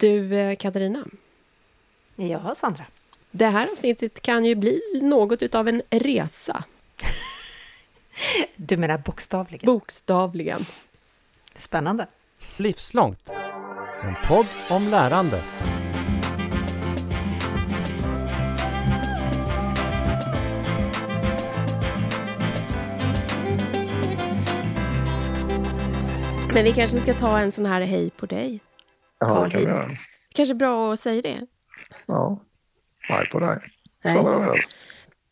Du, eh, Katarina. Ja, Sandra. Det här avsnittet kan ju bli något utav en resa. Du menar bokstavligen? Bokstavligen. Spännande. Livslångt. En podd om lärande. Men vi kanske ska ta en sån här hej på dig. Ja, det kan vi göra. Kanske bra att säga det. Ja. Hej på dig. Nej.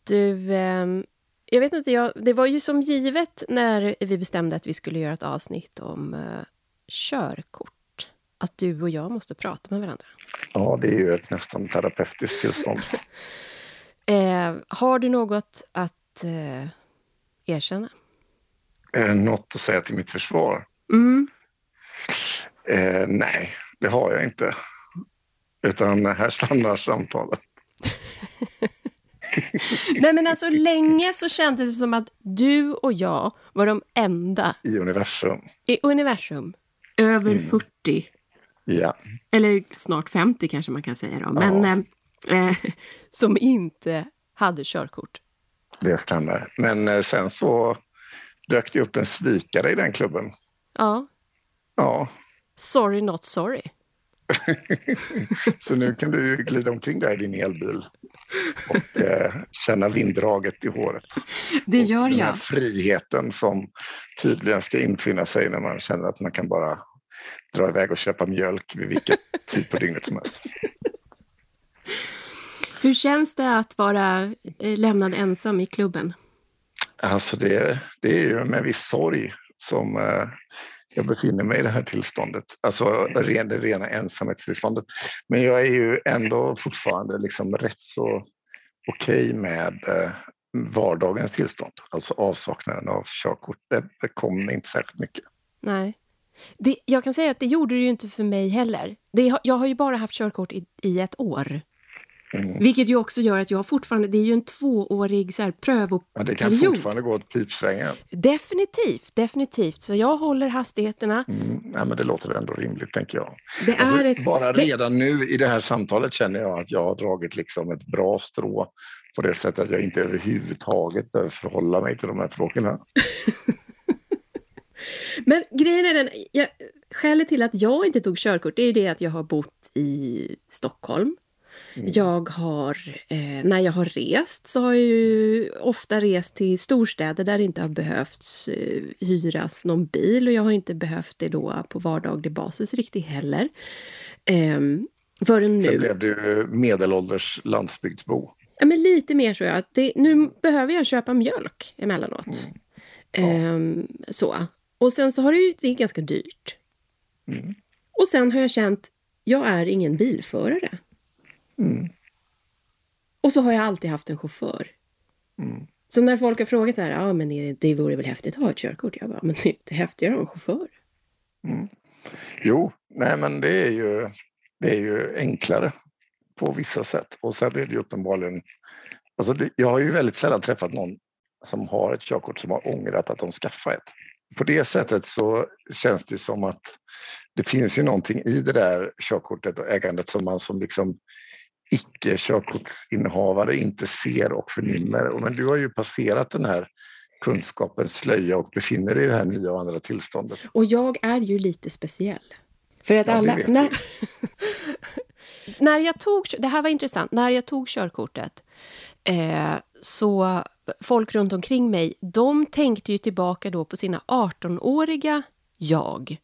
Du, ehm, jag vet inte, jag, det var ju som givet när vi bestämde att vi skulle göra ett avsnitt om eh, körkort. Att du och jag måste prata med varandra. Ja, det är ju ett nästan terapeutiskt tillstånd. Eh, har du något att eh, erkänna? Eh, något att säga till mitt försvar? Mm. Eh, nej, det har jag inte. Utan här stannar samtalet. Nej men alltså länge så kändes det som att du och jag var de enda I universum. i universum över 40, Ja. eller snart 50 kanske man kan säga då, men eh, eh, som inte hade körkort. Det stämmer. Men eh, sen så dök det upp en svikare i den klubben. Ja, Ja, sorry not sorry. så nu kan du glida omkring där i din elbil och eh, känna vinddraget i håret. Det gör Den här jag. friheten som tydligen ska infinna sig när man känner att man kan bara dra iväg och köpa mjölk vid vilket tid på dygnet som helst. Hur känns det att vara eh, lämnad ensam i klubben? Alltså det, det är ju med viss sorg som eh, jag befinner mig i det här tillståndet. Alltså ren, det rena ensamhetstillståndet. Men jag är ju ändå fortfarande liksom rätt så okej med eh, vardagens tillstånd. Alltså avsaknaden av körkort. Det mig inte särskilt mycket. Nej. Det, jag kan säga att det gjorde det ju inte för mig heller. Det, jag har ju bara haft körkort i, i ett år. Mm. Vilket ju också gör att jag fortfarande, det är ju en tvåårig så här, Ja, det kan prövoperiod. fortfarande gå åt pipsvängen. Definitivt, definitivt. Så jag håller hastigheterna. Mm, nej, men det låter ändå rimligt, tänker jag. Det är Alltså, ett... bara det- redan nu i det här samtalet känner jag att jag har dragit liksom ett bra strå på det sättet att jag inte överhuvudtaget behöver förhålla mig till de här frågorna. Men grejen är den, jag, skälet till att jag inte tog körkort det är ju det att jag har bott i Stockholm. Mm. Jag har, eh, när jag har rest så har jag ju ofta rest till storstäder där det inte har behövts eh, hyras någon bil och jag har inte behövt det då på vardaglig basis riktigt heller. Eh, förrän Sen nu. blev du medelålders landsbygdsbo. Ja, men lite mer så jag. Det, nu behöver jag köpa mjölk emellanåt. Ehm, så. Och sen så har det ju, det är ganska dyrt. Mm. Och sen har jag känt, jag är ingen bilförare. Mm. Och så har jag alltid haft en chaufför. Mm. Så när folk har frågat så här, ja men är det, det vore väl häftigt att ha ett körkort? Jag bara, men det är inte häftigare att ha en chaufför. Mm. Jo, nej men det är, ju, det är ju enklare på vissa sätt. Och sen är det ju uppenbarligen... Alltså det, jag har ju väldigt sällan träffat någon som har ett körkort som har ångrat att de skaffade ett. På det sättet så känns det som att det finns ju någonting i det där körkortet och ägandet som man som liksom icke-körkortsinnehavare inte ser och förnimmer. Men du har ju passerat den här kunskapens slöja och befinner dig i det här nya och andra tillståndet. Och jag är ju lite speciell. För att Ja, alla... När, när jag tog... Det här var intressant. När jag tog körkortet eh, så folk runt omkring mig, de tänkte ju tillbaka då på sina 18-åriga jag.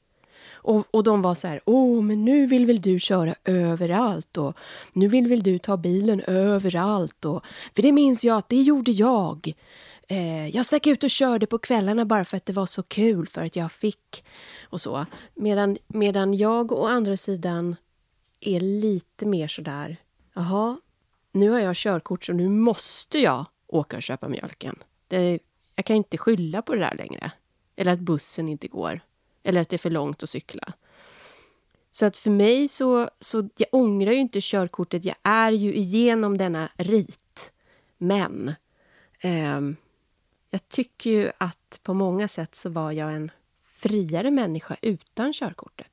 Och, och de var så här, åh, men nu vill väl du köra överallt och nu vill väl du ta bilen överallt och för det minns jag att det gjorde jag. Eh, jag stack ut och körde på kvällarna bara för att det var så kul, för att jag fick och så. Medan, medan jag å andra sidan är lite mer så där, jaha, nu har jag körkort så nu måste jag åka och köpa mjölken. Det, jag kan inte skylla på det där längre. Eller att bussen inte går. Eller att det är för långt att cykla. Så att för mig så, så jag ångrar ju inte körkortet. Jag är ju igenom denna rit. Men eh, jag tycker ju att på många sätt så var jag en friare människa utan körkortet.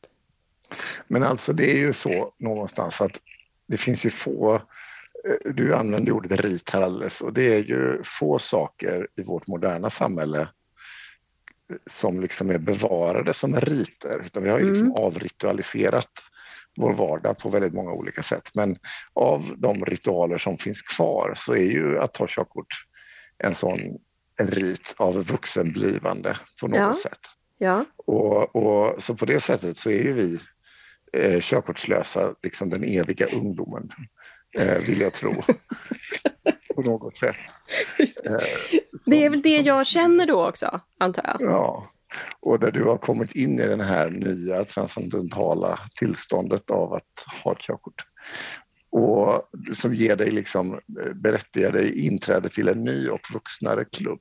Men alltså det är ju så någonstans att det finns ju få, eh, du använde ordet rit här alldeles och det är ju få saker i vårt moderna samhälle som liksom är bevarade som riter, utan vi har ju liksom Mm. avritualiserat vår vardag på väldigt många olika sätt. Men av de ritualer som finns kvar så är ju att ta körkort en sån en rit av vuxenblivande på något Ja. sätt. Ja. Och, och, så på det sättet så är ju vi eh, körkortslösa liksom den eviga ungdomen, eh, vill jag tro. på något sätt. Eh, Det är väl det jag känner då också, antar jag. Ja, och där du har kommit in i den här nya transcendentala tillståndet av att ha ett körkort. Och som ger dig liksom, eh, berättigar dig inträde till en ny och vuxnare klubb.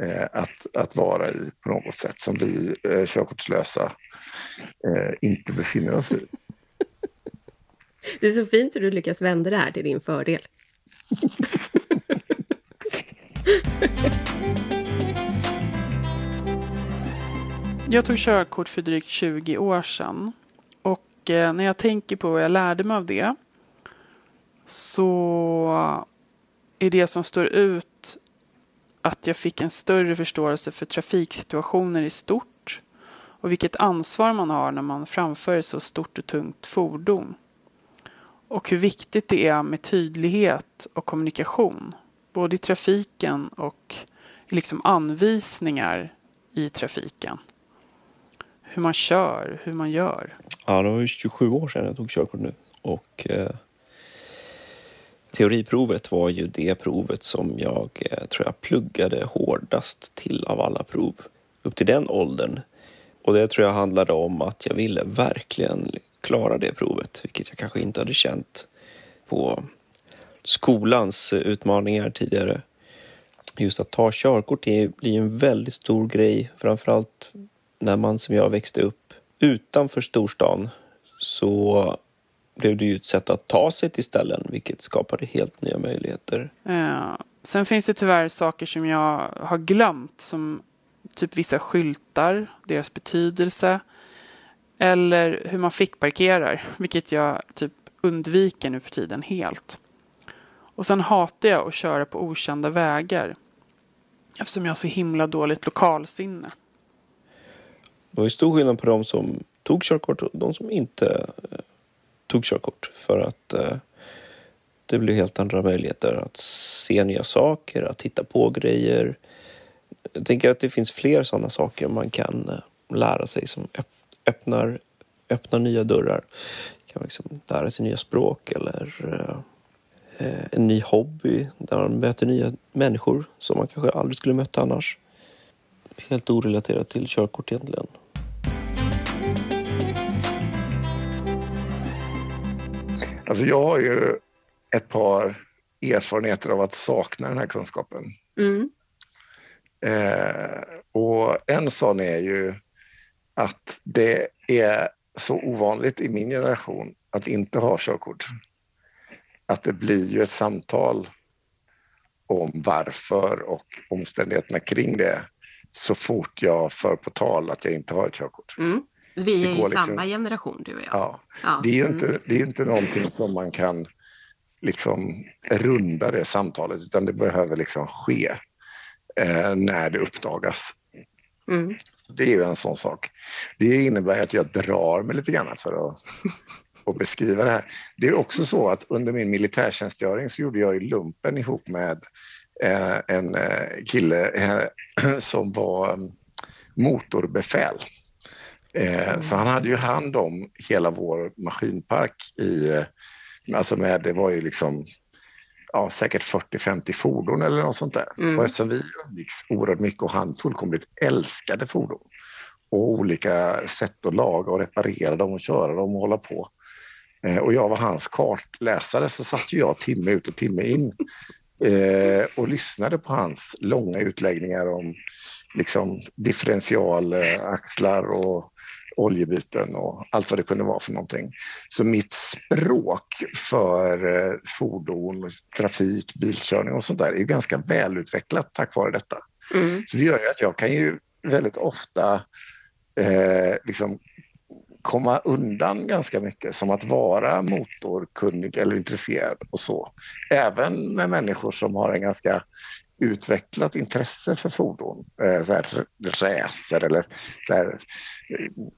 Eh, att, att vara i på något sätt som vi eh, körkortslösa eh, inte befinner oss i. Det är så fint hur du lyckas vända det här till din fördel. Jag tog körkort för drygt 20 år sedan. Och eh, när jag tänker på vad jag lärde mig av det så är det som står ut att jag fick en större förståelse för trafiksituationer i stort och vilket ansvar man har när man framför ett så stort och tungt fordon. Och hur viktigt det är med tydlighet och kommunikation, både i trafiken och liksom anvisningar i trafiken. Hur man kör, hur man gör. Ja, det var ju 27 år sedan jag tog körkort nu. Och eh, teoriprovet var ju det provet som jag eh, tror jag pluggade hårdast till av alla prov upp till den åldern. Och det tror jag handlade om att jag ville verkligen klara det provet, vilket jag kanske inte hade känt på skolans utmaningar tidigare. Just att ta körkort är, blir en väldigt stor grej, framförallt när man som jag växte upp utanför storstan så blev det ju ett sätt att ta sig till ställen vilket skapade helt nya möjligheter. Ja. sen finns det tyvärr saker som jag har glömt som typ vissa skyltar, deras betydelse eller hur man fick parkerar, vilket jag typ undviker nu för tiden helt. Och sen hatar jag att köra på okända vägar eftersom jag har så himla dåligt lokalsinne. Det var ju stor skillnad på de som tog körkort och de som inte eh, tog körkort för att eh, det blev helt andra möjligheter att se nya saker, att hitta på grejer. Jag tänker att det finns fler sådana saker man kan eh, lära sig som öppnar, öppnar nya dörrar. Man kan liksom lära sig nya språk eller eh, en ny hobby där man möter nya människor som man kanske aldrig skulle mött annars. Helt orelaterat till körkort egentligen. Alltså jag har ju ett par erfarenheter av att sakna den här kunskapen. Mm. Eh, och en sån är ju att det är så ovanligt i min generation att inte ha körkort. Att det blir ju ett samtal om varför och omständigheterna kring det så fort jag för på tal att jag inte har ett körkort. Mm. Vi är ju liksom- samma generation, du och jag. Ja. Ja. Det är ju Mm. inte, det är inte någonting som man kan liksom runda det samtalet utan det behöver liksom ske eh, när det uppdagas. Mm. Det är ju en sån sak. Det innebär att jag drar mig lite grann för att, att beskriva det här. Det är också så att under min militärtjänstgöring så gjorde jag ju lumpen ihop med eh, en eh, kille eh, som var mm, motorbefäl. Eh, så han hade ju hand om hela vår maskinpark i, alltså med, det var ju liksom ja, säkert 40-50 fordon eller något sånt där. Mm. Och eftersom vi umgicks oerhört mycket och han fullkomligt älskade fordon och olika sätt att laga och reparera dem och köra dem och hålla på. Eh, och jag var hans kartläsare så satt jag timme ut och timme in eh, och lyssnade på hans långa utläggningar om liksom differentialaxlar och oljebyten och allt vad det kunde vara för någonting. Så mitt språk för eh, fordon, trafik, bilkörning och sånt där är ganska välutvecklat tack vare detta. Mm. Så det gör ju att jag kan ju väldigt ofta eh, liksom komma undan ganska mycket som att vara motorkunnig eller intresserad och så. Även med människor som har en ganska utvecklat intresse för fordon, eh, så här racer eller så här,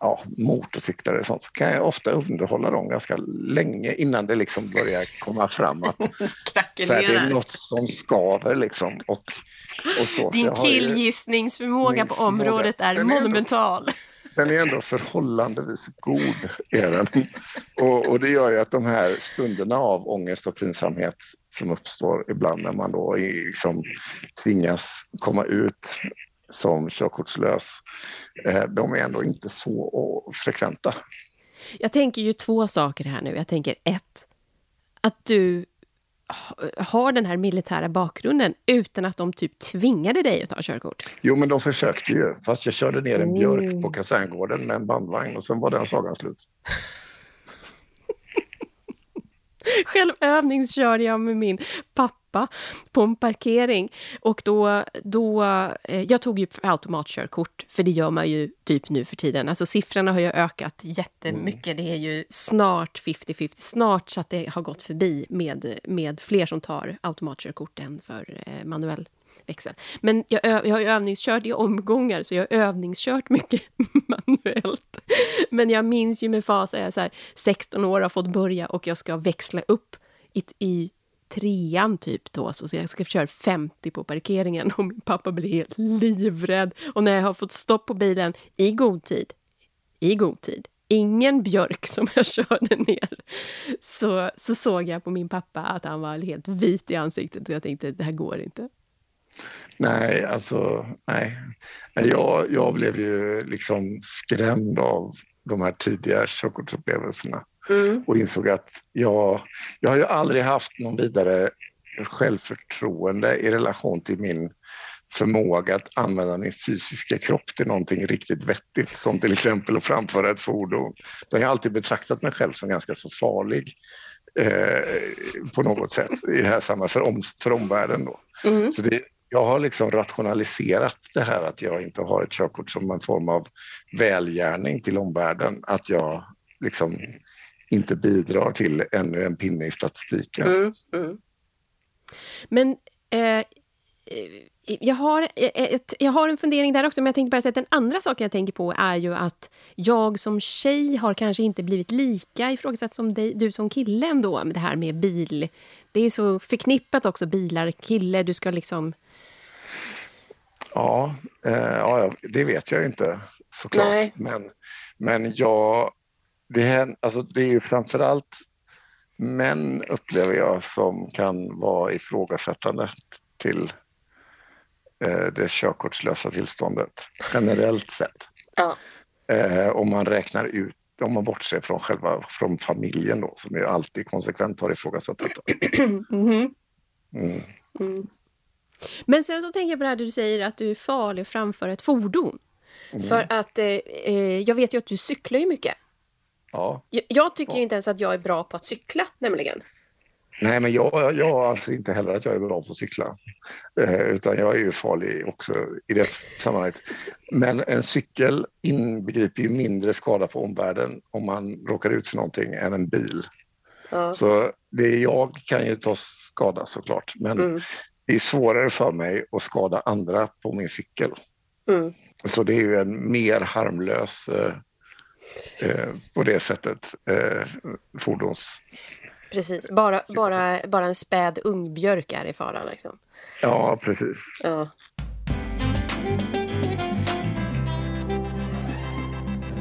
ja, motorcyklar och sånt, så kan jag ofta underhålla dem ganska länge innan det liksom börjar komma fram att så här, det är något som skaver liksom. Och, och så. Din killgissningsförmåga på området är, är monumental. Den är ändå förhållandevis god. Är den. Och, och, det gör ju att de här stunderna av ångest och pinsamhet som uppstår ibland när man då liksom tvingas komma ut som körkortslös, eh, de är ändå inte så frekventa. Jag tänker ju två saker här nu. Jag tänker ett, att du har den här militära bakgrunden utan att de typ tvingade dig att ta körkort? Jo, men de försökte ju. Fast jag körde ner en björk på kaserngården med en bandvagn och sen var den sagan slut. Själv övningskörde jag med min pappa på en parkering. Och då, då, eh, jag tog ju automatkörkort, för det gör man ju typ nu för tiden. Alltså siffrorna har ju ökat jättemycket. Mm. Det är ju snart 50-50, snart så att det har gått förbi med, med fler som tar automatkörkort än för eh, manuell växel. Men jag, jag har övningskört i omgångar, så jag har övningskört mycket manuellt. Men jag minns ju med fas, jag är så här, 16 år har fått börja och jag ska växla upp i, i trean typ då, så jag ska köra 50 på parkeringen och min pappa blir helt livrädd. Och när jag har fått stopp på bilen i god tid, i god tid, ingen björk som jag körde ner, så, så såg jag på min pappa att han var helt vit i ansiktet och jag tänkte det här går inte. Nej, alltså nej. Jag, jag blev ju liksom skrämd av de här tidiga körkortsupplevelserna mm. och insåg att jag, jag har ju aldrig haft någon vidare självförtroende i relation till min förmåga att använda min fysiska kropp till någonting riktigt vettigt, som till exempel att framföra ett fordon. Jag har alltid betraktat mig själv som ganska så farlig eh, på något sätt i det här sammanhanget för, om, för omvärlden. Då. Mm. Så det, jag har liksom rationaliserat det här att jag inte har ett körkort som en form av välgärning till omvärlden. Att jag liksom inte bidrar till ännu en pinne i statistiken. Mm, mm. Men eh, jag, har ett, jag har en fundering där också, men jag tänkte bara säga att den andra saken jag tänker på är ju att jag som tjej har kanske inte blivit lika ifrågasatt som dig, du som kille ändå, med det här med bil. Det är så förknippat också, bilar, kille, du ska liksom Ja, eh, ja, det vet jag inte såklart. Nej. Men, men jag, det, här, alltså det är ju framförallt män upplever jag som kan vara ifrågasättande till eh, det körkortslösa tillståndet generellt sett. Ja. Eh, om man räknar ut om man bortser från själva från familjen då, som ju alltid konsekvent har ifrågasatt detta. Mm. Mm. Mm. Men sen så tänker jag på det här du säger att du är farlig framför ett fordon. Mm. För att eh, eh, jag vet ju att du cyklar ju mycket. Ja. Jag, jag tycker ja. inte ens att jag är bra på att cykla nämligen. Nej, men jag, jag anser inte heller att jag är bra på att cykla. Eh, utan jag är ju farlig också i det sammanhanget. Men en cykel inbegriper ju mindre skada på omvärlden om man råkar ut för någonting än en bil. Ja. Så det jag kan ju ta skada såklart. Men mm det är svårare för mig att skada andra på min cykel. Mm. Så det är ju en mer harmlös eh, eh, på det sättet eh, fordons... Precis, bara, bara, bara en späd ungbjörk är i fara liksom. Ja, precis. Ja.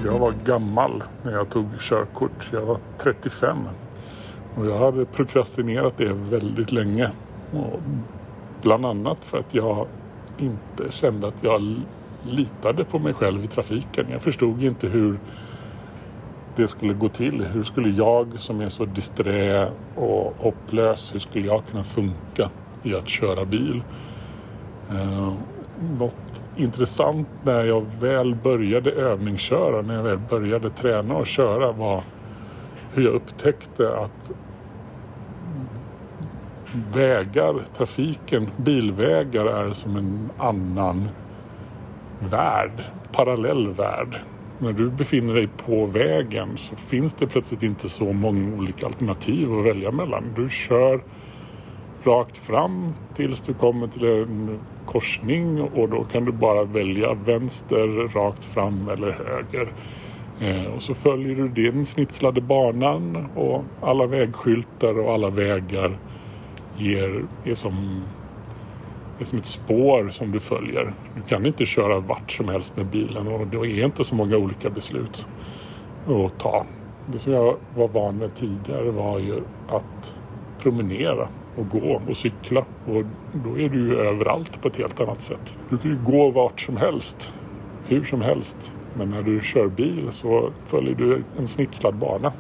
Jag var gammal när jag tog körkort. Jag var 35. Och jag hade prokrastinerat det väldigt länge. Och Bland annat för att jag inte kände att jag litade på mig själv i trafiken. Jag förstod inte hur det skulle gå till. Hur skulle jag som är så disträ och hopplös, hur skulle jag kunna funka i att köra bil? Eh, något intressant när jag väl började övningsköra, när jag väl började träna och köra var hur jag upptäckte att vägar, trafiken, bilvägar är som en annan värld, parallell värld. När du befinner dig på vägen så finns det plötsligt inte så många olika alternativ att välja mellan. Du kör rakt fram tills du kommer till en korsning och då kan du bara välja vänster, rakt fram eller höger. Eh, och så följer du den snitslade banan och alla vägskyltar och alla vägar ger, är, som, är som ett spår som du följer. Du kan inte köra vart som helst med bilen och det är inte så många olika beslut att ta. Det som jag var van med tidigare var ju att promenera och gå och cykla och då är du ju överallt på ett helt annat sätt. Du kan ju gå vart som helst, hur som helst. Men när du kör bil så följer du en snitslad bana.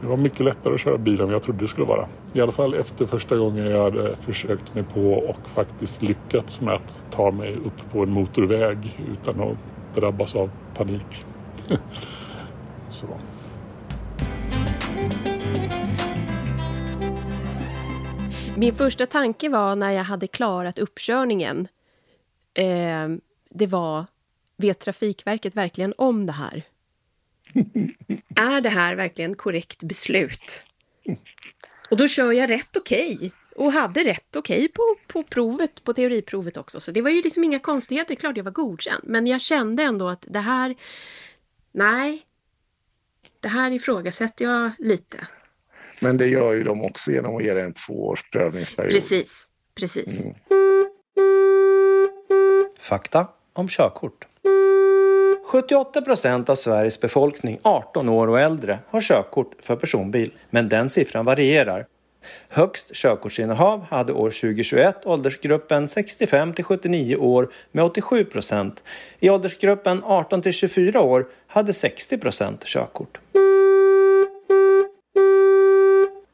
Det var mycket lättare att köra bil än jag trodde det skulle vara. I alla fall efter första gången jag hade försökt mig på och faktiskt lyckats med att ta mig upp på en motorväg utan att drabbas av panik. så. Min första tanke var när jag hade klarat uppkörningen. Eh, det var, vet Trafikverket verkligen om det här? Är det här verkligen korrekt beslut? Och då kör jag rätt okej. Okay. Och hade rätt okej okay på, på provet, på teoriprovet också. Så det var ju liksom inga konstigheter, klart jag var godkänd. Men jag kände ändå att det här, nej, det här ifrågasätter jag lite. Men det gör ju de också genom att ge dig en tvåårs prövningsperiod. Precis, precis. Mm. Fakta om körkort. 78 procent av Sveriges befolkning 18 år och äldre har körkort för personbil, men den siffran varierar. Högst körkortsinnehav hade år 2021 åldersgruppen 65 till 79 år med 87 procent. I åldersgruppen 18 till 24 år hade 60 procent körkort.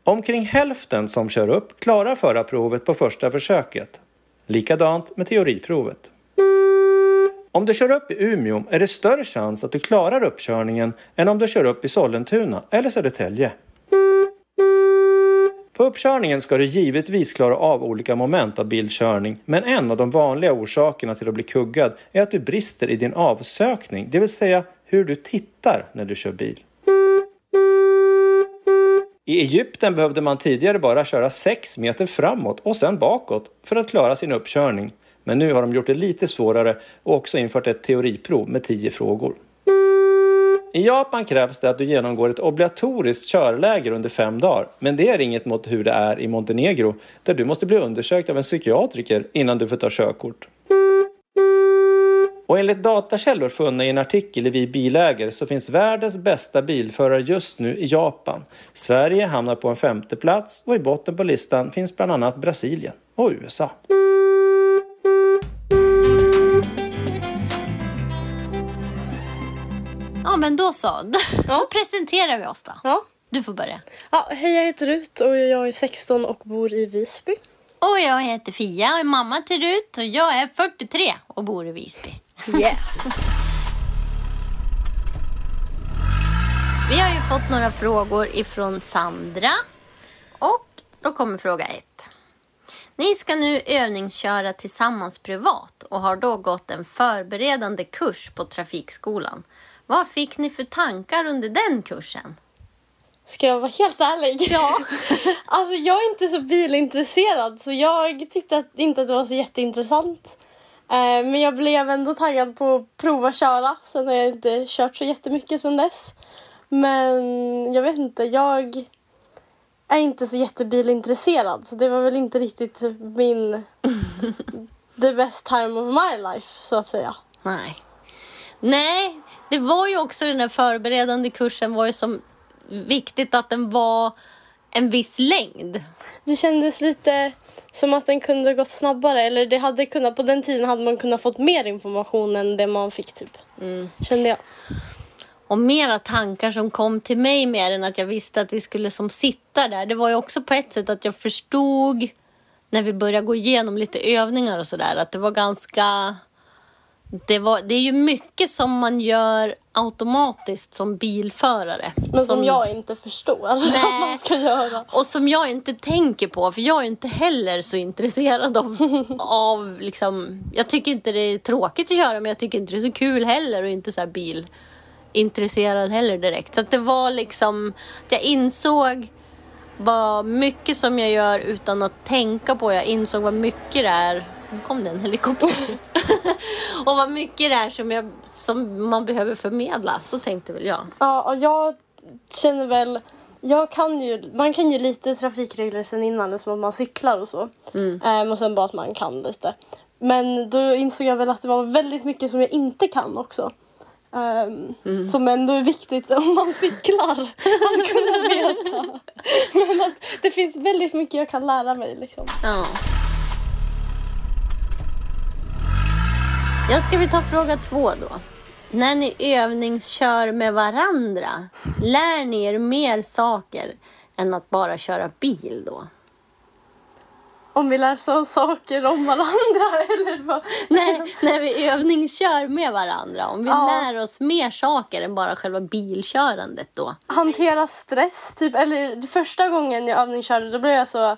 Omkring hälften som kör upp klarar förarprovet på första försöket. Likadant med teoriprovet. Om du kör upp i Umeå är det större chans att du klarar uppkörningen än om du kör upp i Sollentuna eller Södertälje. På uppkörningen ska du givetvis klara av olika moment av bilkörning men en av de vanliga orsakerna till att bli kuggad är att du brister i din avsökning, det vill säga hur du tittar när du kör bil. I Egypten behövde man tidigare bara köra 6 meter framåt och sen bakåt för att klara sin uppkörning. Men nu har de gjort det lite svårare och också infört ett teoriprov med 10 frågor. I Japan krävs det att du genomgår ett obligatoriskt körläger under fem dagar. Men det är inget mot hur det är i Montenegro där du måste bli undersökt av en psykiatriker innan du får ta körkort. Och enligt datakällor funna i en artikel i Vi bilägare så finns världens bästa bilförare just nu i Japan. Sverige hamnar på en femte plats och i botten på listan finns bland annat Brasilien och USA. Men då så, då, ja. presenterar vi oss då. Ja. Du får börja. Ja, hej jag heter Rut och jag är 16 och bor i Visby. Och jag heter Fia och är mamma till Rut och jag är 43 och bor i Visby. Yeah. Vi har ju fått några frågor ifrån Sandra. Och då kommer fråga ett. Ni ska nu övningsköra tillsammans privat och har då gått en förberedande kurs på Trafikskolan. Vad fick ni för tankar under den kursen? Ska jag vara helt ärlig? Ja. alltså jag är inte så bilintresserad så jag tyckte inte att det var så jätteintressant. Eh, men jag blev ändå taggad på att prova köra. Sen har jag inte kört så jättemycket sen dess. Men jag vet inte, jag är inte så jättebilintresserad så det var väl inte riktigt min the best time of my life så att säga. Nej. Nej, det var ju också den där förberedande kursen var ju som viktigt att den var en viss längd. Det kändes lite som att den kunde gått snabbare. Eller det hade kunnat, på den tiden hade man kunnat fått mer information än det man fick typ. Mm. Kände jag. Och mera tankar som kom till mig mer än att jag visste att vi skulle som sitta där. Det var ju också på ett sätt att jag förstod när vi började gå igenom lite övningar och sådär att det var ganska det, var, det är ju mycket som man gör automatiskt som bilförare. Men som, som jag inte förstår att man ska göra. Och som jag inte tänker på, för jag är inte heller så intresserad av, av liksom, jag tycker inte det är tråkigt att köra men jag tycker inte det är så kul heller och inte så här bil intresserad heller direkt. Så att det var liksom, jag insåg vad mycket som jag gör utan att tänka på. Jag insåg vad mycket det är. Nu kom det en helikopter. och vad mycket det är som, jag, som man behöver förmedla. Så tänkte väl jag. Ja, och jag känner väl... Jag kan ju, man kan ju lite trafikregler sen innan, som att man cyklar och så. Ehm, och sen bara att man kan lite. Men då insåg jag väl att det var väldigt mycket som jag inte kan också. Ehm, Som ändå är viktigt om man cyklar att kunna veta. Men att det finns väldigt mycket jag kan lära mig. Liksom. Ja. Jag ska vi ta fråga två då. När ni övningskör med varandra, lär ni er mer saker än att bara köra bil då? Om vi lär oss saker om varandra eller vad? Nej, när vi övningskör med varandra, om vi Ja. lär oss mer saker än bara själva bilkörandet då? hantera stress. Typ, eller första gången jag övningskörde då blev jag så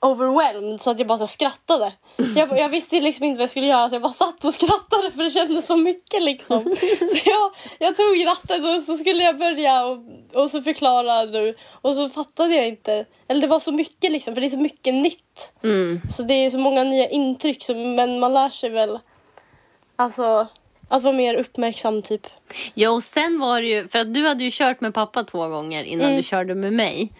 overwhelmed så att jag bara så skrattade. Jag, jag visste liksom inte vad jag skulle göra så jag bara satt och skrattade för det kändes så mycket liksom. Så jag, jag tog rattet och så skulle jag börja och, och så förklara du och så fattade jag inte. Eller det var så mycket liksom för det är så mycket nytt. Så det är så många nya intryck så, men man lär sig väl alltså att vara mer uppmärksam typ. Ja, och sen var det ju, för att du hade ju kört med pappa två gånger innan du körde med mig.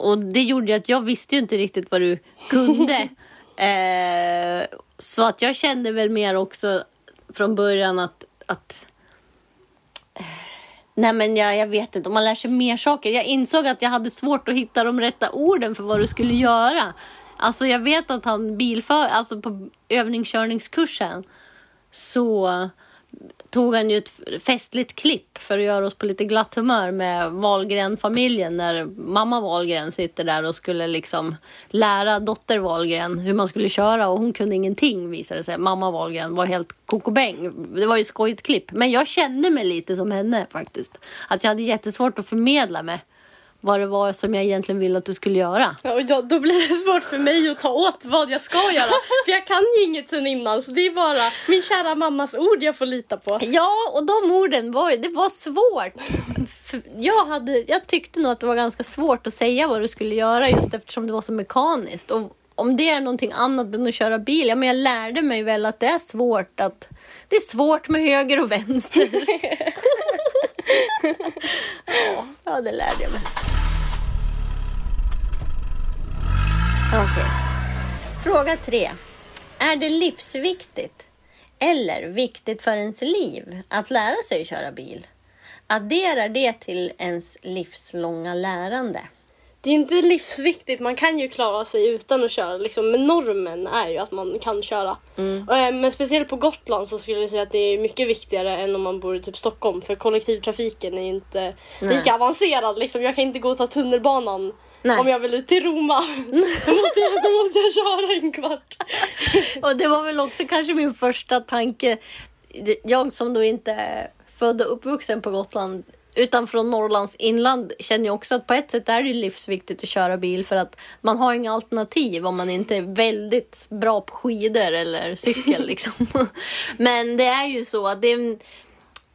Och det gjorde ju att jag visste ju inte riktigt vad du kunde. eh, så att jag kände väl mer också från början att, att eh, Nej men jag, jag vet inte, om man lär sig mer saker. Jag insåg att jag hade svårt att hitta de rätta orden för vad du skulle göra. Alltså jag vet att han bilför, alltså på övningskörningskursen så tog han ju ett festligt klipp för att göra oss på lite glatt humör med Wahlgren-familjen när mamma Wahlgren sitter där och skulle liksom lära dotter Wahlgren hur man skulle köra och hon kunde ingenting visade det sig. Mamma Wahlgren var helt kokobäng. Det var ju skojigt klipp. Men jag kände mig lite som henne faktiskt. Att jag hade jättesvårt att förmedla mig vad det var som jag egentligen ville att du skulle göra. Ja, och då, då blir det svårt för mig att ta åt vad jag ska göra. För jag kan ju inget sen innan så det är bara min kära mammas ord jag får lita på. Ja, och de orden var ju, det var svårt. För Jag, hade, jag tyckte nog att det var ganska svårt att säga vad du skulle göra just eftersom det var så mekaniskt. Och om det är någonting annat än att köra bil, ja men jag lärde mig väl att det är svårt att det är svårt med höger och vänster. ja, det lärde jag mig. Okej. Fråga tre. Är det livsviktigt eller viktigt för ens liv att lära sig köra bil? Adderar det till ens livslånga lärande? Det är inte livsviktigt, man kan ju klara sig utan att köra liksom. Men normen är ju att man kan köra. Och, eh, men speciellt på Gotland så skulle jag säga att det är mycket viktigare än om man bor i typ Stockholm. För kollektivtrafiken är ju inte Nej. lika avancerad. Liksom. Jag kan inte gå och ta tunnelbanan Nej. om jag vill ut till Roma. då, måste jag, då måste jag köra en kvart. Och det var väl också kanske min första tanke. Jag som då inte är född och uppvuxen på Gotland utan från Norrlands inland känner jag också att på ett sätt är det livsviktigt att köra bil för att man har inga alternativ om man inte är väldigt bra på skidor eller cykel liksom. Men det är ju så att det är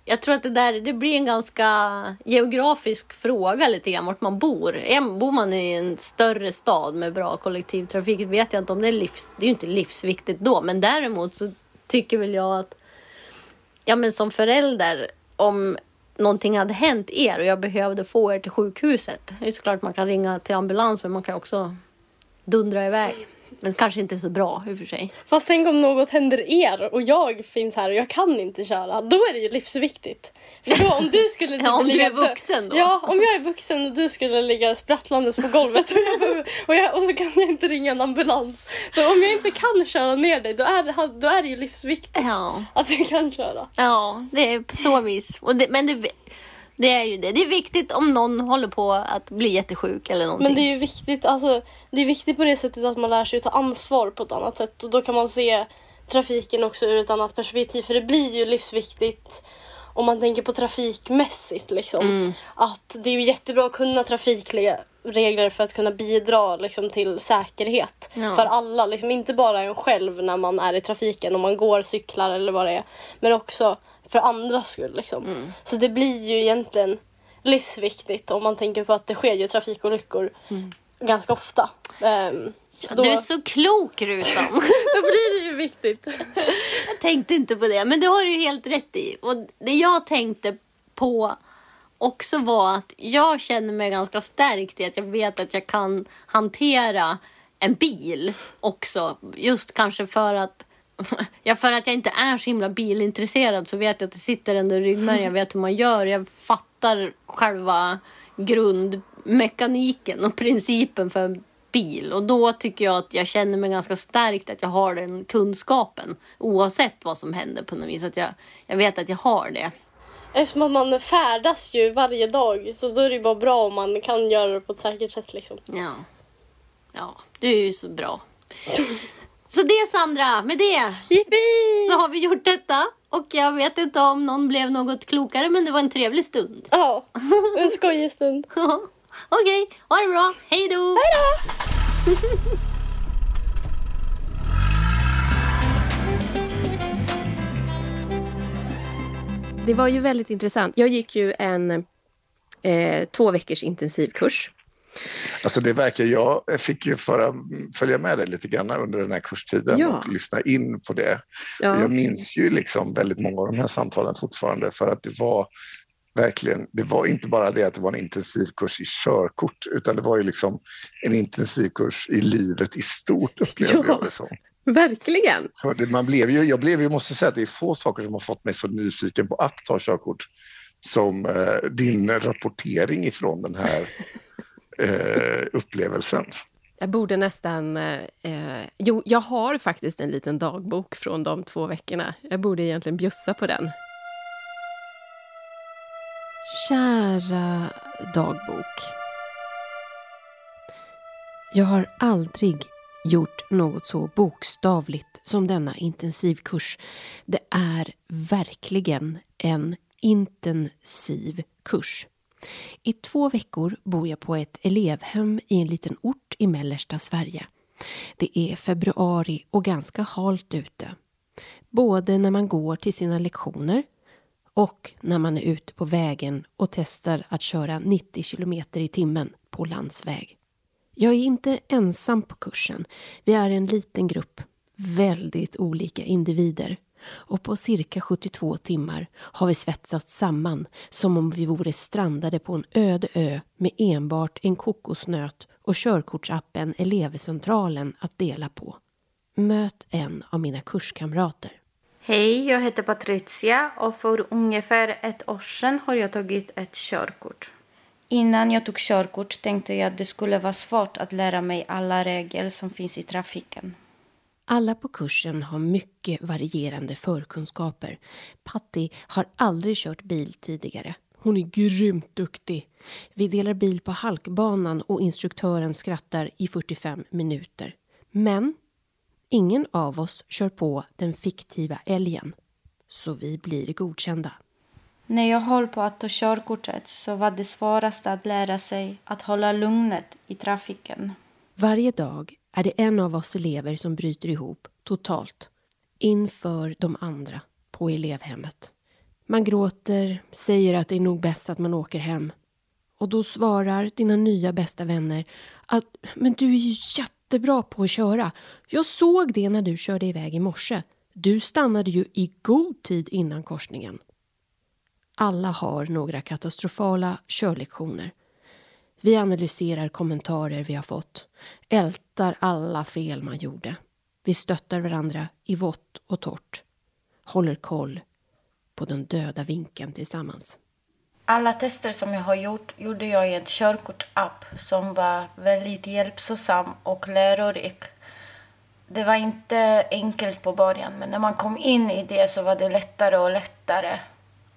jag tror att det där det blir en ganska geografisk fråga lite grann vart man bor. Bor man i en större stad med bra kollektivtrafik vet jag inte om det är livs... Det är ju inte livsviktigt då, men däremot så tycker väl jag att ja men som förälder om någonting hade hänt er och jag behövde få er till sjukhuset. Det är såklart man kan ringa till ambulans men man kan också dundra iväg. Men kanske inte så bra i och för sig. Fast tänk om något händer er och jag finns här och jag kan inte köra. Då är det ju livsviktigt. För då om du skulle Ja, om du är vuxen då. Ja, om jag är vuxen och du skulle ligga sprattlandes på golvet och, jag, och, jag, och så kan jag inte ringa en ambulans. Då om jag inte kan köra ner dig då är, det- då är det ju livsviktigt Ja, att jag kan köra. ja det är på så vis. Det, men det, det är ju det. Det är viktigt om någon håller på att bli jättesjuk eller någonting. Men det är ju viktigt, alltså, det är viktigt på det sättet att man lär sig att ta ansvar på ett annat sätt och då kan man se trafiken också ur ett annat perspektiv för det blir ju livsviktigt om man tänker på trafikmässigt liksom. Mm. Att det är ju jättebra att kunna trafikregler för att kunna bidra liksom, till säkerhet Ja. för alla. Liksom, inte bara en själv när man är i trafiken, om man går, cyklar eller vad det är. Men också för andras skull. Liksom. Så det blir ju egentligen livsviktigt om man tänker på att det sker ju trafikolyckor ganska ofta. Så då, Du är så klok Rutan. då blir det ju viktigt. Jag tänkte inte på det, men det har du ju helt rätt i. Och det jag tänkte på också var att jag känner mig ganska stärkt i att jag vet att jag kan hantera en bil också. Just kanske för att Ja, för att jag inte är så himla bilintresserad så vet jag att det sitter ändå i ryggmärgen. Jag vet hur man gör. Jag fattar själva grundmekaniken och principen för en bil. Och då tycker jag att jag känner mig ganska stärkt att jag har den kunskapen. Oavsett vad som händer på något vis. Att jag, jag vet att jag har det. Eftersom man färdas ju varje dag så då är det ju bara bra om man kan göra det på ett säkert sätt. Liksom. Ja. Ja, du är ju så bra. Så det Sandra, med det så har vi gjort detta. Och jag vet inte om någon blev något klokare men det var en trevlig stund. Ja, en skojig stund. Okej, ha det bra. Hej då! Hej då! Det var ju väldigt intressant. Jag gick ju en eh, två veckors intensivkurs. Alltså det verkar, jag fick ju föra, följa med dig lite grann under den här kurstiden Ja. och lyssna in på det. Ja. Jag minns ju liksom väldigt många av de här samtalen fortfarande för att det var verkligen, det var inte bara det att det var en intensivkurs i körkort utan det var ju liksom en intensivkurs i livet i stort upplevde Ja. jag det som. Verkligen! Det, man blev ju, jag blev ju, måste säga att det är få saker som har fått mig så nyfiken på att ta körkort som eh, din rapportering ifrån den här eh, upplevelsen. Jag borde nästan... Eh, eh, jo, jag har faktiskt en liten dagbok från de två veckorna. Jag borde egentligen bjussa på den. Kära dagbok. Jag har aldrig gjort något så bokstavligt som denna intensivkurs. Det är verkligen en intensiv kurs. I två veckor bor jag på ett elevhem i en liten ort i mellersta Sverige. Det är februari och ganska halt ute. Både när man går till sina lektioner och när man är ute på vägen och testar att köra 90 kilometer i timmen på landsväg. Jag är inte ensam på kursen. Vi är en liten grupp, väldigt olika individer. Och på cirka 72 timmar har vi svetsats samman som om vi vore strandade på en öde ö med enbart en kokosnöt och körkortsappen Elevcentralen att dela på. Möt en av mina kurskamrater. Hej, jag heter Patricia och för ungefär ett år sedan har jag tagit ett körkort. Innan jag tog körkort tänkte jag att det skulle vara svårt att lära mig alla regler som finns i trafiken. Alla på kursen har mycket varierande förkunskaper. Patti har aldrig kört bil tidigare. Hon är grymt duktig. Vi delar bil på halkbanan och instruktören skrattar i 45 minuter. Men ingen av oss kör på den fiktiva älgen. Så vi blir godkända. När jag höll på att ta körkortet så var det svåraste att lära sig att hålla lugnet i trafiken. Varje dag är det en av oss elever som bryter ihop totalt inför de andra på elevhemmet. Man gråter, säger att det är nog bäst att man åker hem. Och då svarar dina nya bästa vänner att men du är ju jättebra på att köra. Jag såg det när du körde iväg i morse. Du stannade ju i god tid innan korsningen. Alla har några katastrofala körlektioner. Vi analyserar kommentarer vi har fått, ältar alla fel man gjorde. Vi stöttar varandra i vått och torrt, håller koll på den döda vinkeln tillsammans. Alla tester som jag har gjort gjorde jag i en körkortapp som var väldigt hjälpsam och lärorik. Det var inte enkelt på början, men när man kom in i det så var det lättare och lättare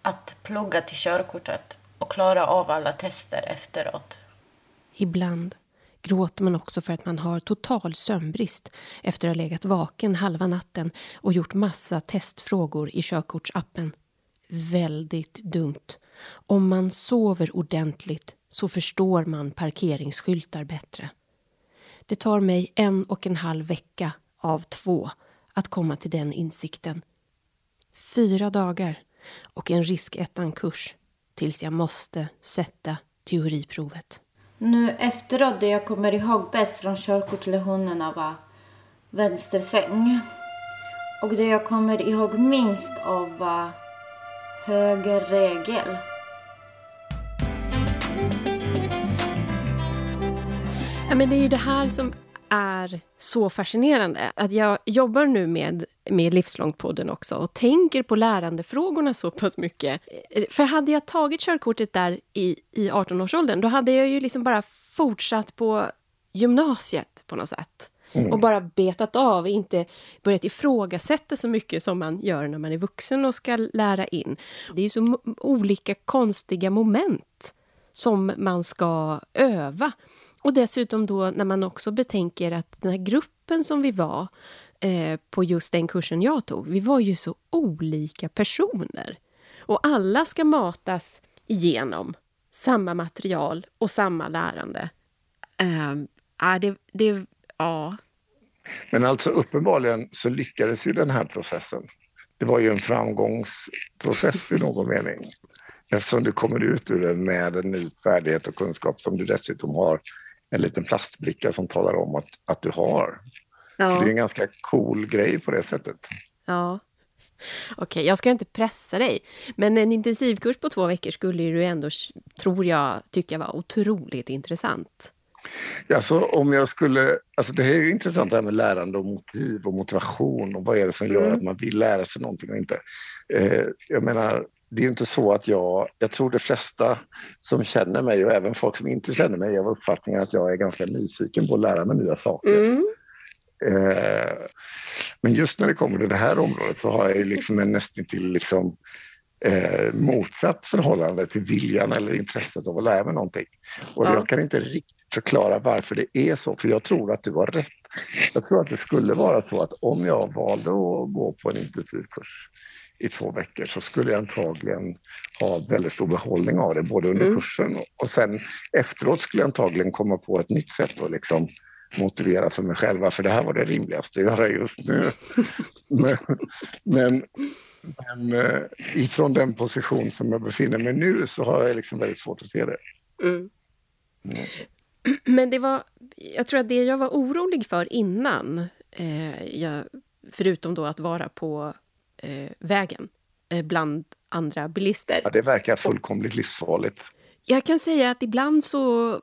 att plugga till körkortet och klara av alla tester efteråt. Ibland gråter man också för att man har total sömnbrist efter att ha legat vaken halva natten och gjort massa testfrågor i körkortsappen. Väldigt dumt. Om man sover ordentligt så förstår man parkeringsskyltar bättre. Det tar mig en och en halv vecka av två att komma till den insikten. Fyra dagar och en riskettan-kurs tills jag måste sätta teoriprovet. Nu efteråt, det jag kommer ihåg bäst från körkortslektionerna var vänstersväng. Och det jag kommer ihåg minst av var högerregel. Ja, men det är ju det här som är så fascinerande. Att jag jobbar nu med, med Livslångt-podden också och tänker på lärandefrågorna så pass mycket. För hade jag tagit körkortet där i, i 18-årsåldern, då hade jag ju liksom bara fortsatt på gymnasiet på något sätt. Mm. Och bara betat av, inte börjat ifrågasätta så mycket som man gör när man är vuxen och ska lära in. Det är ju så olika konstiga moment som man ska öva. Och dessutom då när man också betänker att den här gruppen som vi var eh, på just den kursen jag tog, vi var ju så olika personer. Och alla ska matas igenom samma material och samma lärande. Eh, det, det, ja. Men alltså uppenbarligen så lyckades ju den här processen. Det var ju en framgångsprocess i någon mening. Eftersom du kommer ut ur den med en ny färdighet och kunskap som du dessutom har en liten plastbricka som talar om att, att du har. Ja. Så det är en ganska cool grej på det sättet. Ja. Okej, okay, jag ska inte pressa dig. Men en intensivkurs på två veckor skulle du ändå, tror jag, tycka var otroligt intressant. Alltså om jag skulle, alltså det här är ju intressant det här med lärande och motiv och motivation och vad är det som gör mm. att man vill lära sig någonting och inte. Eh, jag menar, det är inte så att jag, jag tror de flesta som känner mig och även folk som inte känner mig av uppfattningen att jag är ganska nyfiken på att lära mig nya saker. Mm. Eh, men just när det kommer till det här området så har jag liksom en nästan till liksom, eh, motsatt förhållande till viljan eller intresset av att lära mig någonting. Och ja. jag kan inte riktigt förklara varför det är så, för jag tror att du har rätt. Jag tror att det skulle vara så att om jag valde att gå på en intensivkurs i två veckor så skulle jag antagligen ha väldigt stor behållning av det både under mm. kursen och sen efteråt skulle jag antagligen komma på ett nytt sätt att liksom motivera för mig själva för det här var det rimligaste att göra just nu. men, men, men eh, ifrån den position som jag befinner mig nu så har jag liksom väldigt svårt att se det. Mm. Mm. Men det var, jag tror att det jag var orolig för innan, eh, jag, förutom då att vara på eh, vägen eh, bland andra bilister. Ja, det verkar fullkomligt livsfarligt. Jag kan säga att ibland så...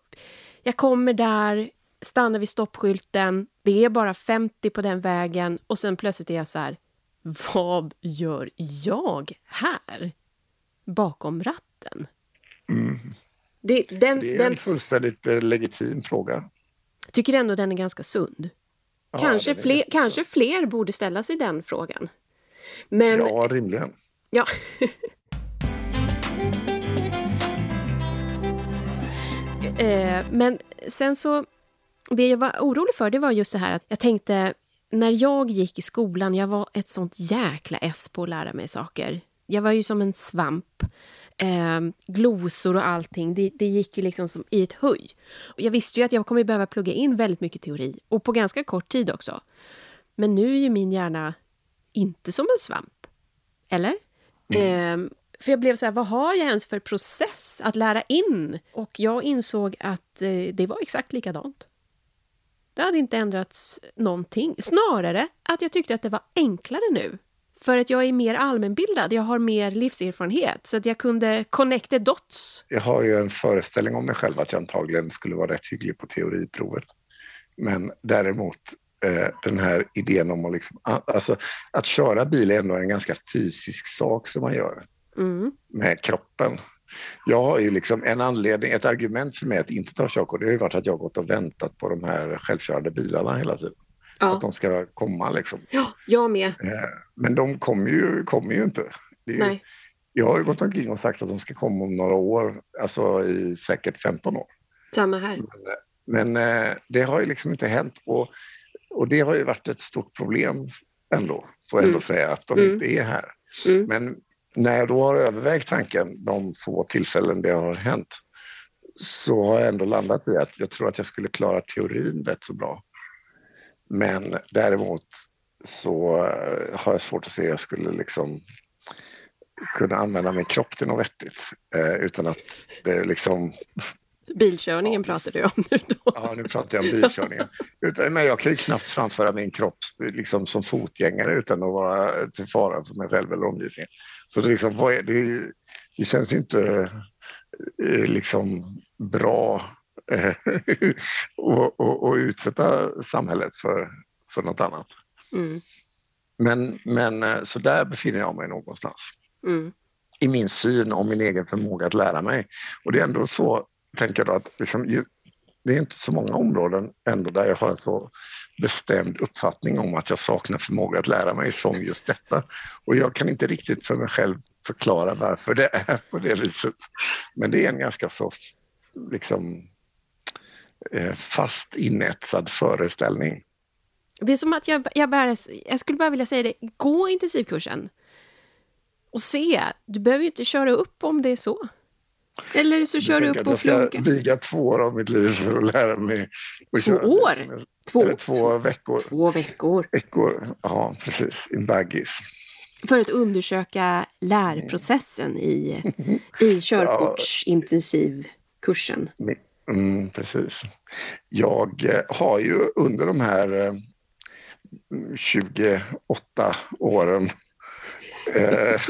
Jag kommer där, stannar vid stoppskylten, det är bara 50 på den vägen och sen plötsligt är jag så här, vad gör jag här? Bakom ratten? Mm. Det, den, det är den, en fullständigt eh, legitim fråga. Tycker ändå den är ganska sund. Ja, kanske, fler, kanske fler borde ställa sig den frågan. Men, ja, rimligen. Ja. eh, men sen så, det jag var orolig för det var just det här att jag tänkte när jag gick i skolan, jag var ett sånt jäkla S på att lära mig saker. Jag var ju som en svamp. Eh, glosor och allting, det, det, gick ju liksom som i ett höj. Och jag visste ju att jag kommer behöva plugga in väldigt mycket teori och på ganska kort tid också. Men nu är ju min hjärna inte som en svamp. Eller? Mm. Eh, för jag blev så här, vad har jag ens för process att lära in? Och jag insåg att eh, det var exakt likadant. Det hade inte ändrats någonting. Snarare att jag tyckte att det var enklare nu. För att jag är mer allmänbildad, jag har mer livserfarenhet. Så att jag kunde connect the dots. Jag har ju en föreställning om mig själv att jag antagligen skulle vara rätt hygglig på teoriprovet. Men däremot Eh, den här idén om att, liksom, alltså, att köra bil är ändå en ganska fysisk sak som man gör mm. med kroppen. Jag har ju liksom en anledning, ett argument för mig att inte ta körkort, det har ju varit att jag gått och väntat på de här självkörande bilarna hela tiden. Ja. Att de ska komma liksom. Ja, jag med. Eh, men de kommer ju, kommer ju inte. Ju, Nej. Jag har ju gått omkring och sagt att de ska komma om några år, alltså i säkert 15 år. Samma här. Men, men eh, det har ju liksom inte hänt. Och och det har ju varit ett stort problem ändå, får jag ändå mm. säga, att de mm. inte är här. Mm. Men när jag då har övervägt tanken de få tillfällen det har hänt så har jag ändå landat i att jag tror att jag skulle klara teorin rätt så bra. Men däremot så eh, har jag svårt att se att jag skulle liksom kunna använda min kropp till något vettigt. Eh, utan att det liksom... Bilkörningen ja. pratar du om nu då? Ja, nu pratar jag om bilkörningen. Utan, men jag kan ju knappt framföra min kropp liksom, som fotgängare utan att vara till fara för mig själv eller omgivningen. Så det, liksom, är, det, det känns inte eh, liksom bra eh, att utsätta samhället för, för något annat. Mm. Men, men eh, så där befinner jag mig någonstans. Mm. I min syn om min egen förmåga att lära mig. Och det är ändå så, tänker jag då, att liksom, det är inte så många områden ändå där jag har en så bestämd uppfattning om att jag saknar förmåga att lära mig som just detta. Och jag kan inte riktigt för mig själv förklara varför det är på det viset. Men det är en ganska så liksom eh, fast inetsad föreställning. Det är som att jag, jag, bara, jag skulle bara vilja säga det, gå intensivkursen och se. Du behöver ju inte köra upp om det är så. Eller så kör du upp och flunkar. Jag ska viga två år av mitt liv för att lära mig att två köra. år? Två, två, två veckor. Två veckor. veckor. Ja, precis. In baggis. För att undersöka lärprocessen i, i körkortsintensivkursen. Mm, precis. Jag eh, har ju under de här 28 eh, åren eh,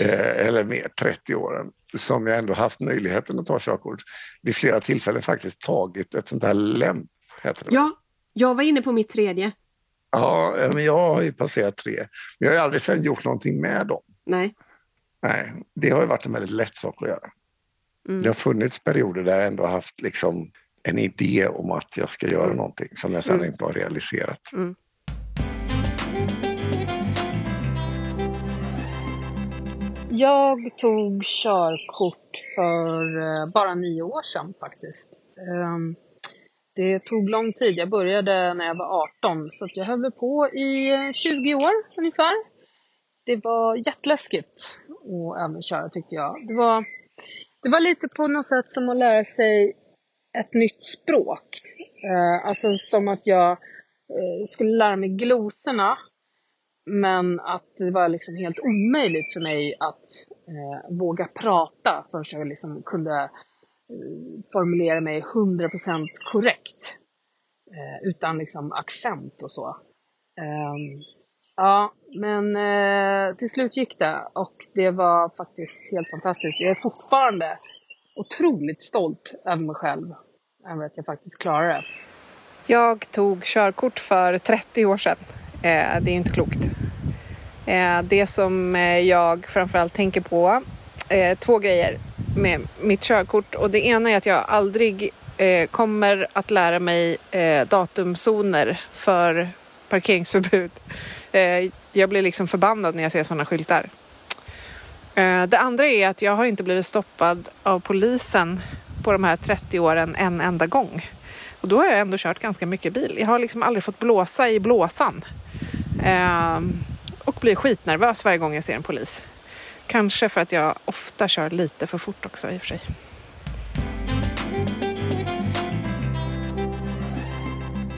Eh, eller mer, 30 åren, som jag ändå haft möjligheten att ta körkort, vid flera tillfällen faktiskt tagit ett sånt här lämp. Heter det. Ja, jag var inne på mitt tredje. Ja, men jag har ju passerat tre. Men jag har aldrig sen gjort någonting med dem. Nej. Nej, det har ju varit en väldigt lätt sak att göra. Mm. Det har funnits perioder där jag ändå haft liksom en idé om att jag ska göra mm. någonting som jag sen mm. inte har realiserat. Mm. Jag tog körkort för eh, bara nio år sedan faktiskt. Ehm, det tog lång tid. Jag började när jag var 18, så jag höll på i 20 år ungefär. Det var jätteläskigt att övningsköra tyckte jag. Det var, det var lite på något sätt som att lära sig ett nytt språk. Eh, alltså som att jag eh, skulle lära mig glosorna men att det var liksom helt omöjligt för mig att eh, våga prata förrän jag liksom kunde eh, formulera mig 100% korrekt. Eh, utan liksom accent och så. Ehm, ja, men eh, till slut gick det och det var faktiskt helt fantastiskt. Jag är fortfarande otroligt stolt över mig själv, över att jag faktiskt klarade det. Jag tog körkort för 30 år sedan. Eh, det är inte klokt. Eh, det som eh, jag framförallt tänker på, eh, två grejer med mitt körkort och det ena är att jag aldrig eh, kommer att lära mig eh, datumzoner för parkeringsförbud. Jag blir liksom förbannad när jag ser sådana skyltar. Det andra är att jag har inte blivit stoppad av polisen på de här 30 åren en enda gång. Och då har jag ändå kört ganska mycket bil. Jag har liksom aldrig fått blåsa i blåsan. Ehm, och blir skitnervös varje gång jag ser en polis. Kanske för att jag ofta kör lite för fort också i och för sig.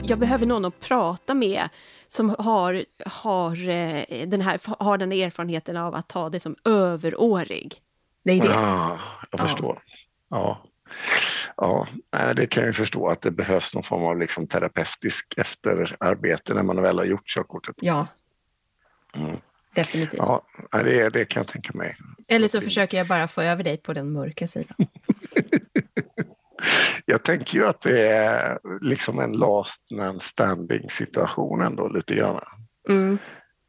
Jag behöver någon att prata med som har, har, eh, den här, har den här erfarenheten av att ta det som överårig. Det är det. Ja, jag förstår. Ja. Ja, det kan jag förstå att det behövs någon form av liksom terapeutisk efterarbete när man väl har gjort körkortet. Ja, mm. definitivt. Ja, det, det kan jag tänka mig. Eller så försöker jag bara få över dig på den mörka sidan. jag tänker ju att det är liksom en last man standing situation ändå lite grann. Mm.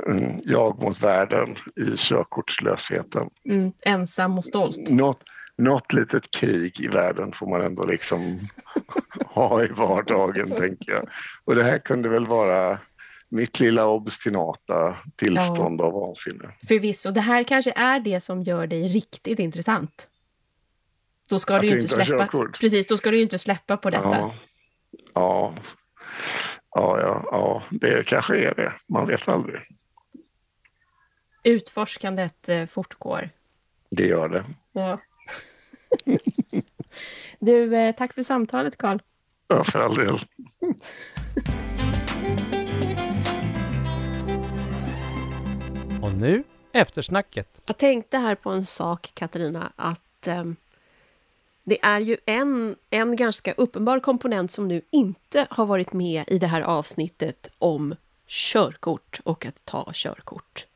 Mm, jag mot världen i körkortslösheten. Mm, ensam och stolt. Något, något litet krig i världen får man ändå liksom ha i vardagen, tänker jag. Och det här kunde väl vara mitt lilla obstinata tillstånd ja. av vansinne. Förvisso, det här kanske är det som gör dig riktigt intressant. Då ska att du ju inte släppa. Precis, då ska du ju inte släppa på detta. Ja. Ja. ja, ja, ja, det kanske är det. Man vet aldrig. Utforskandet eh, fortgår. Det gör det. Ja. du, eh, tack för samtalet Karl. Ja, för all del. Och nu Eftersnacket. Jag tänkte här på en sak, Katarina, att ehm, det är ju en, en ganska uppenbar komponent som nu inte har varit med i det här avsnittet om körkort och att ta körkort.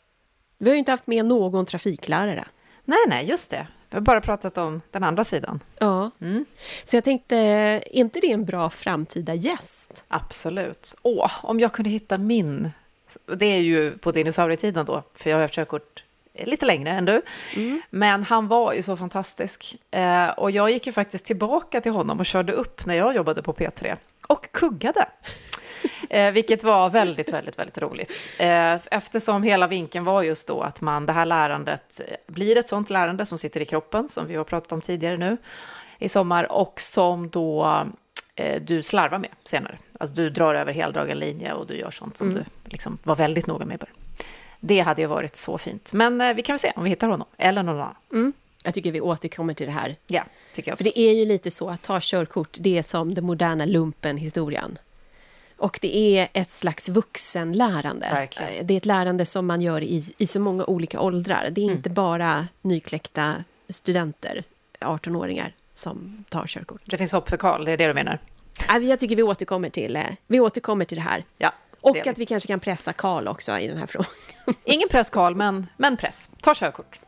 Vi har ju inte haft med någon trafiklärare. Nej, nej, just det. Vi har bara pratat om den andra sidan. Ja. Så jag tänkte, är inte det en bra framtida gäst? Absolut. Åh, om jag kunde hitta min... Det är ju på dinosaurietiden då, för jag har haft körkort lite längre än du. Men han var ju så fantastisk. Eh, och jag gick ju faktiskt tillbaka till honom och körde upp när jag jobbade på P3. Och kuggade. Eh, vilket var väldigt, väldigt, väldigt roligt. Eh, eftersom hela vinkeln var just då att man, det här lärandet eh, blir ett sånt lärande som sitter i kroppen, som vi har pratat om tidigare nu i sommar, och som då eh, du slarvar med senare. Alltså du drar över heldragen linje och du gör sånt som Mm. du liksom var väldigt noga med. i början. Det hade ju varit så fint. Men eh, vi kan väl se om vi hittar honom, eller någon annan. Mm. Jag tycker vi återkommer till det här. Ja, tycker jag För också. det är ju lite så att ta körkort, det är som den moderna lumpen-historien. Och det är ett slags vuxenlärande. Verkligen. Eh, Det är ett lärande som man gör i, i så många olika åldrar. Det är Mm. inte bara nykläckta studenter, 18-åringar, som tar körkort. Det finns hopp för Karl, det är det du menar? Nej, Jag tycker vi återkommer till, eh, vi återkommer till det här. Ja, Och det gör att vi kanske kan pressa Karl också i den här frågan. Ingen press Karl, men, men press. Ta körkort.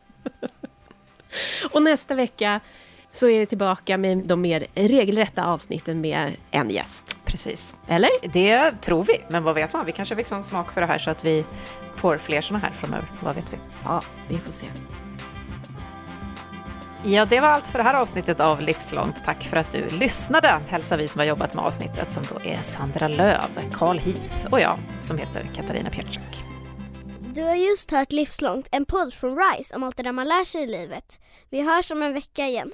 Och nästa vecka så är det tillbaka med de mer regelrätta avsnitten med en gäst. Precis. Eller? Det tror vi, men vad vet man? Vi kanske fick sån smak för det här så att vi får fler såna här framöver. Vad vet vi? Ja, vi får se. Ja, det var allt för det här avsnittet av Livslångt. Tack för att du lyssnade, hälsar vi som har jobbat med avsnittet som då är Sandra Löv, Carl Heath och jag som heter Katarina Pietschak. Du har just hört Livslångt, en podd från RISE om allt det där man lär sig i livet. Vi hörs om en vecka igen.